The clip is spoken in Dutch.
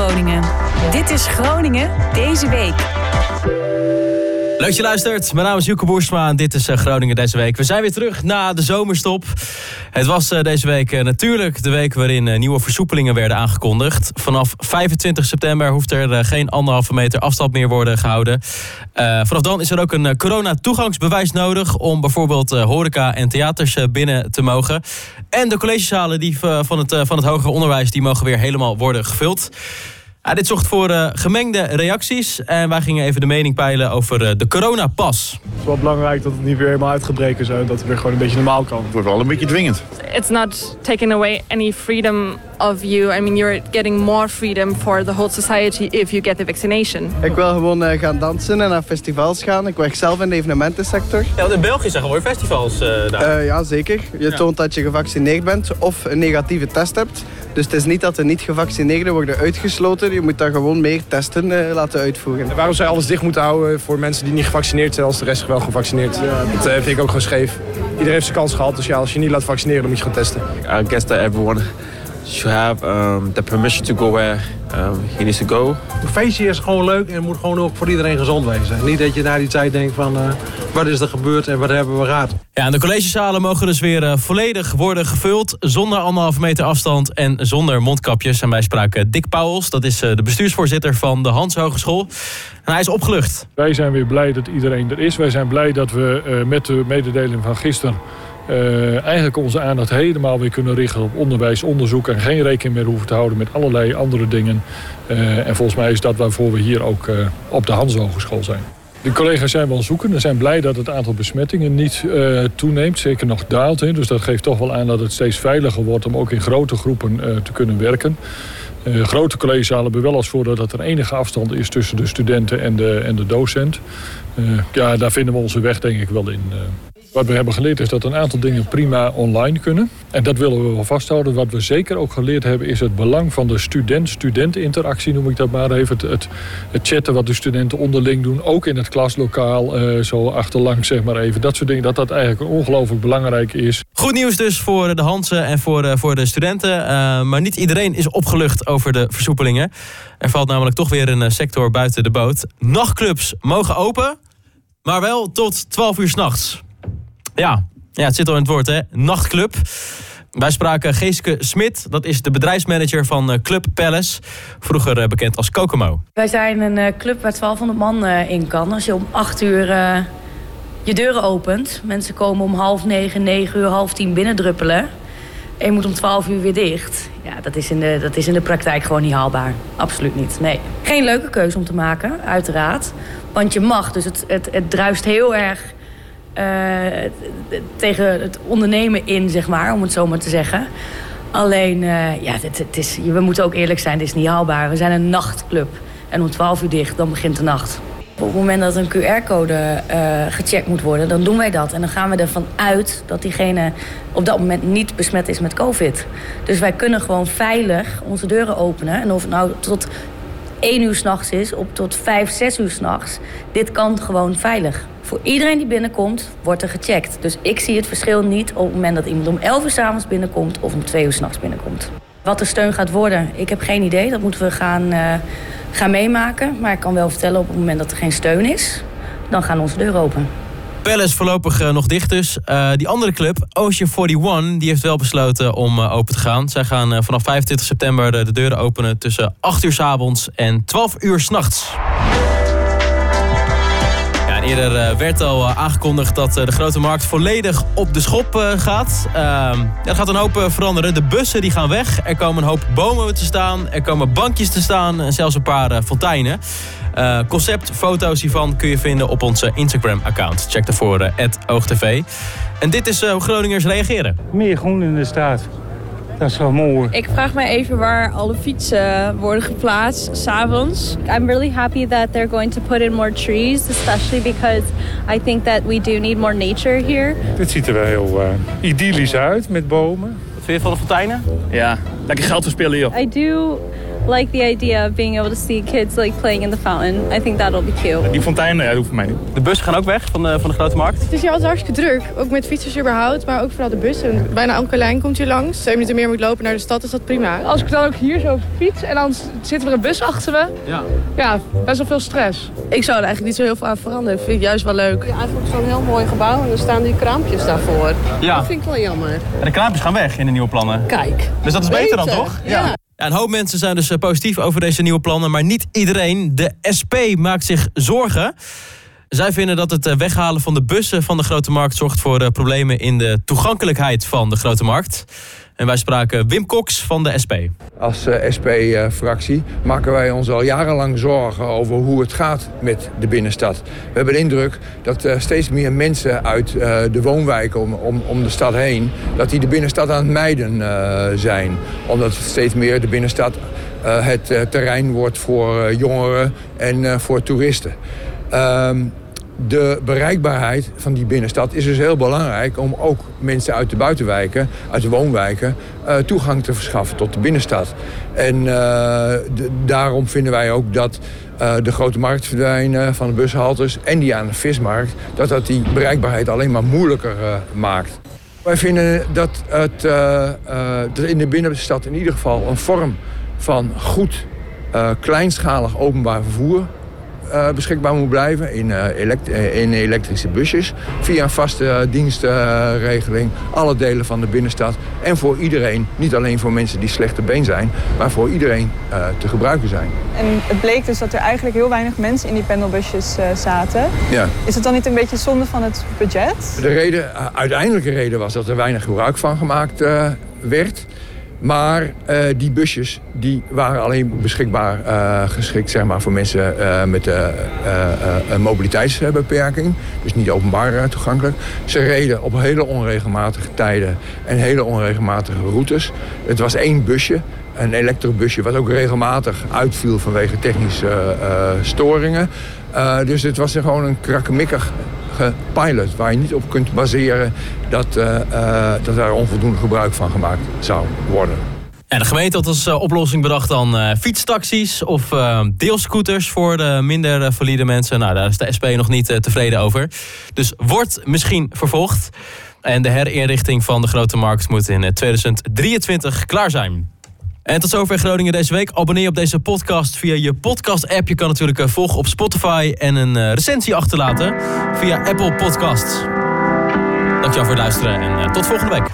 Groningen. Dit is Groningen deze week. Leuk je luistert. Mijn naam is Joeke Boersma en dit is eh, Groningen deze week. We zijn weer terug na de zomerstop. Het was eh, deze week eh, natuurlijk de week waarin nieuwe versoepelingen werden aangekondigd. Vanaf 25 september hoeft er geen anderhalve meter afstand meer worden gehouden. vanaf dan is er ook een corona-toegangsbewijs nodig om bijvoorbeeld horeca en theaters binnen te mogen. En de collegezalen die, van, het, van het hoger onderwijs die mogen weer helemaal worden gevuld. Ja, dit zorgt voor uh, gemengde reacties. En wij gingen even de mening peilen over uh, de coronapas. Het is wel belangrijk dat het niet weer helemaal uitgebreken is. En dat het weer gewoon een beetje normaal kan. Het wordt wel een beetje dwingend. It's not taking away any freedom of you. I mean, you're getting more freedom for the whole society if you get the vaccination. Ik wil gewoon uh, gaan dansen en naar festivals gaan. Ik werk zelf in de evenementensector. Ja, in België zijn gewoon festivals daar. ja, zeker. Je toont dat je gevaccineerd bent of een negatieve test hebt. Dus het is niet dat de niet-gevaccineerden worden uitgesloten. Je moet daar gewoon meer testen uh, laten uitvoeren. En waarom zij alles dicht moeten houden voor mensen die niet gevaccineerd zijn... als de rest wel gevaccineerd? Ja. Dat uh, vind ik ook gewoon scheef. Iedereen heeft zijn kans gehad, dus ja, als je niet laat vaccineren... dan moet je gaan testen. I guess that everyone should have um, the permission to go where um, he needs to go. Een feestje is gewoon leuk en moet gewoon ook voor iedereen gezond wezen. Niet dat je na die tijd denkt van uh, wat is er gebeurd en wat hebben we gehad. Ja, en de collegezalen mogen dus weer uh, volledig worden gevuld. Zonder anderhalve meter afstand en zonder mondkapjes. En wij spraken Dick Pauwels, dat is uh, de bestuursvoorzitter van de Hans Hogeschool. En hij is opgelucht. Wij zijn weer blij dat iedereen er is. Wij zijn blij dat we met de mededeling van gisteren uh, eigenlijk onze aandacht helemaal weer kunnen richten op onderwijs, onderzoek en geen rekening meer hoeven te houden met allerlei andere dingen. Uh, en volgens mij is dat waarvoor we hier ook uh, op de Hans Hogeschool zijn. De collega's zijn wel zoeken. Ze zijn blij dat het aantal besmettingen niet uh, toeneemt. Zeker nog daalt. Hè. Dus dat geeft toch wel aan dat het steeds veiliger wordt om ook in grote groepen uh, te kunnen werken. Uh, grote collegezalen hebben wel als voordeel dat er enige afstand is tussen de studenten en de, en de docent. Ja, daar vinden we onze weg denk ik wel in. Wat we hebben geleerd is dat een aantal dingen prima online kunnen. En dat willen we wel vasthouden. Wat we zeker ook geleerd hebben is het belang van de student-student-interactie, noem ik dat maar even. Het, het, chatten wat de studenten onderling doen, ook in het klaslokaal, uh, zo achterlangs zeg maar even. Dat soort dingen, dat dat eigenlijk ongelooflijk belangrijk is. Goed nieuws dus voor de Hansen en voor de, voor de studenten. Uh, maar niet iedereen is opgelucht over de versoepelingen. Er valt namelijk toch weer een eh, sector buiten de boot. Nachtclubs mogen open, maar wel tot 12 uur s'nachts. Ja. ja, het zit al in het woord, hè? Nachtclub. Wij spraken Geeske Smit, dat is de bedrijfsmanager van eh, Club Palace, vroeger eh, bekend als Kokomo. Wij zijn een eh, club waar 1200 man in kan. Als je om 8 uur je deuren opent, mensen komen om half negen, negen uur, half tien binnendruppelen. En je moet om 12 uur weer dicht. Ja, dat is, in de, dat is in de praktijk gewoon niet haalbaar. Absoluut niet, nee. Geen leuke keuze om te maken, uiteraard. Want je mag, dus het, het, het druist heel erg uh, tegen het ondernemen in, zeg maar, om het zo maar te zeggen. Alleen, uh, ja, het, het, is, we moeten ook eerlijk zijn, het is niet haalbaar. We zijn een nachtclub. En om 12 uur dicht, dan begint de nacht. Op het moment dat een QR-code uh, gecheckt moet worden, dan doen wij dat. En dan gaan we ervan uit dat diegene op dat moment niet besmet is met COVID. Dus wij kunnen gewoon veilig onze deuren openen. En of het nou tot 1 uur s'nachts is, op tot 5, 6 uur s'nachts. Dit kan gewoon veilig. Voor iedereen die binnenkomt, wordt er gecheckt. Dus ik zie het verschil niet op het moment dat iemand om 11 uur s'avonds binnenkomt of om 2 uur s'nachts binnenkomt. Wat de steun gaat worden, ik heb geen idee. Dat moeten we gaan, uh, gaan meemaken. Maar ik kan wel vertellen op het moment dat er geen steun is, dan gaan onze deuren open. Palace voorlopig uh, nog dicht dus. Uh, die andere club, Ocean 41, die heeft wel besloten om open te gaan. Zij gaan vanaf 25 september de, de deuren openen tussen 8 uur s avonds en 12 uur s'nachts. Eerder eh, werd al eh, aangekondigd dat eh, de grote markt volledig op de schop gaat. Ehm, er gaat een hoop veranderen. De bussen die gaan weg. Er komen een hoop bomen te staan. Er komen bankjes te staan. En zelfs een paar fonteinen. conceptfoto's hiervan kun je vinden op onze Instagram-account. Check daarvoor @oogtv. En dit is hoe Groningers reageren. Meer groen in de straat. Dat is wel mooi. Ik vraag me even waar alle fietsen worden geplaatst s'avonds. I'm really happy that they're going to put in more trees, especially because I think that we do need more nature here. Dit ziet er wel heel uh, idyllisch uit met bomen. Wat vind je van de fonteinen? Ja, lekker geld verspillen joh. I do like the idea of being able to see kids like playing in the fountain. I think that'll be cute. Die fontein, ja, dat hoeft voor mij niet. De bussen gaan ook weg van de, van de grote markt. Het is hier altijd hartstikke druk. Ook met fietsers überhaupt, maar ook vooral de bussen. Bijna elke lijn komt hier langs. Twee minuten meer moet lopen naar de stad, is dat prima. Als ik dan ook hier zo fiets en dan zit er een bus achter me. Ja. Ja, best wel veel stress. Ik zou er eigenlijk niet zo heel veel aan veranderen. Vind ik juist wel leuk. Ja, eigenlijk zo'n heel mooi gebouw en dan staan die kraampjes daarvoor. Ja. Dat vind ik wel jammer. En de kraampjes gaan weg in de nieuwe plannen. Kijk. Dus dat is beter dan, toch? ja. Ja, een hoop mensen zijn dus eh, positief over deze nieuwe plannen, maar niet iedereen. De SP maakt zich zorgen. Zij vinden dat het eh, weghalen van de bussen van de grote markt zorgt voor eh, problemen in de toegankelijkheid van de grote markt. En wij spraken Wim Cox van de SP. Als eh, SP-fractie maken wij ons al jarenlang zorgen over hoe het gaat met de binnenstad. We hebben de indruk dat eh, steeds meer mensen uit eh, de woonwijken om, om, de stad heen... dat die de binnenstad aan het mijden zijn. Omdat steeds meer de binnenstad het terrein wordt voor jongeren en voor toeristen. Ehm, de bereikbaarheid van die binnenstad is dus heel belangrijk om ook mensen uit de buitenwijken, uit de woonwijken, eh, toegang te verschaffen tot de binnenstad. En eh, daarom vinden wij ook dat eh, de grote markt verdwijnen van de bushaltes en die aan de vismarkt, dat dat die bereikbaarheid alleen maar moeilijker maakt. Wij vinden dat, het, dat in de binnenstad in ieder geval een vorm van goed kleinschalig openbaar vervoer eh, beschikbaar moet blijven in, eh, elekt- eh, in elektrische busjes. Via een vaste dienstregeling. alle delen van de binnenstad. En voor iedereen, niet alleen voor mensen die slechte been zijn, maar voor iedereen te gebruiken zijn. En het bleek dus dat er eigenlijk heel weinig mensen in die pendelbusjes zaten. Ja. Is het dan niet een beetje zonde van het budget? De reden, uiteindelijke reden was dat er weinig gebruik van gemaakt werd. Maar eh, die busjes die waren alleen beschikbaar eh, geschikt zeg maar, voor mensen eh, met een mobiliteitsbeperking. Dus niet openbaar toegankelijk. Ze reden op hele onregelmatige tijden en hele onregelmatige routes. Het was één busje, een elektrobusje, wat ook regelmatig uitviel vanwege technische storingen. Eh, dus het was gewoon een krakkemikkig pilot waar je niet op kunt baseren dat, eh, eh, dat daar onvoldoende gebruik van gemaakt zou worden. En de gemeente had als oplossing bedacht dan fietstaxis of deelscooters voor de minder valide mensen. Nou, daar is de SP nog niet tevreden over. Dus wordt misschien vervolgd. En de herinrichting van de grote markt moet in eh, 2023 klaar zijn. En tot zover Groningen deze week. Abonneer op deze podcast via je podcast-app. Je kan natuurlijk eh, volgen op Spotify en een eh, recensie achterlaten via Apple Podcasts. Dankjewel voor het luisteren en eh, tot volgende week.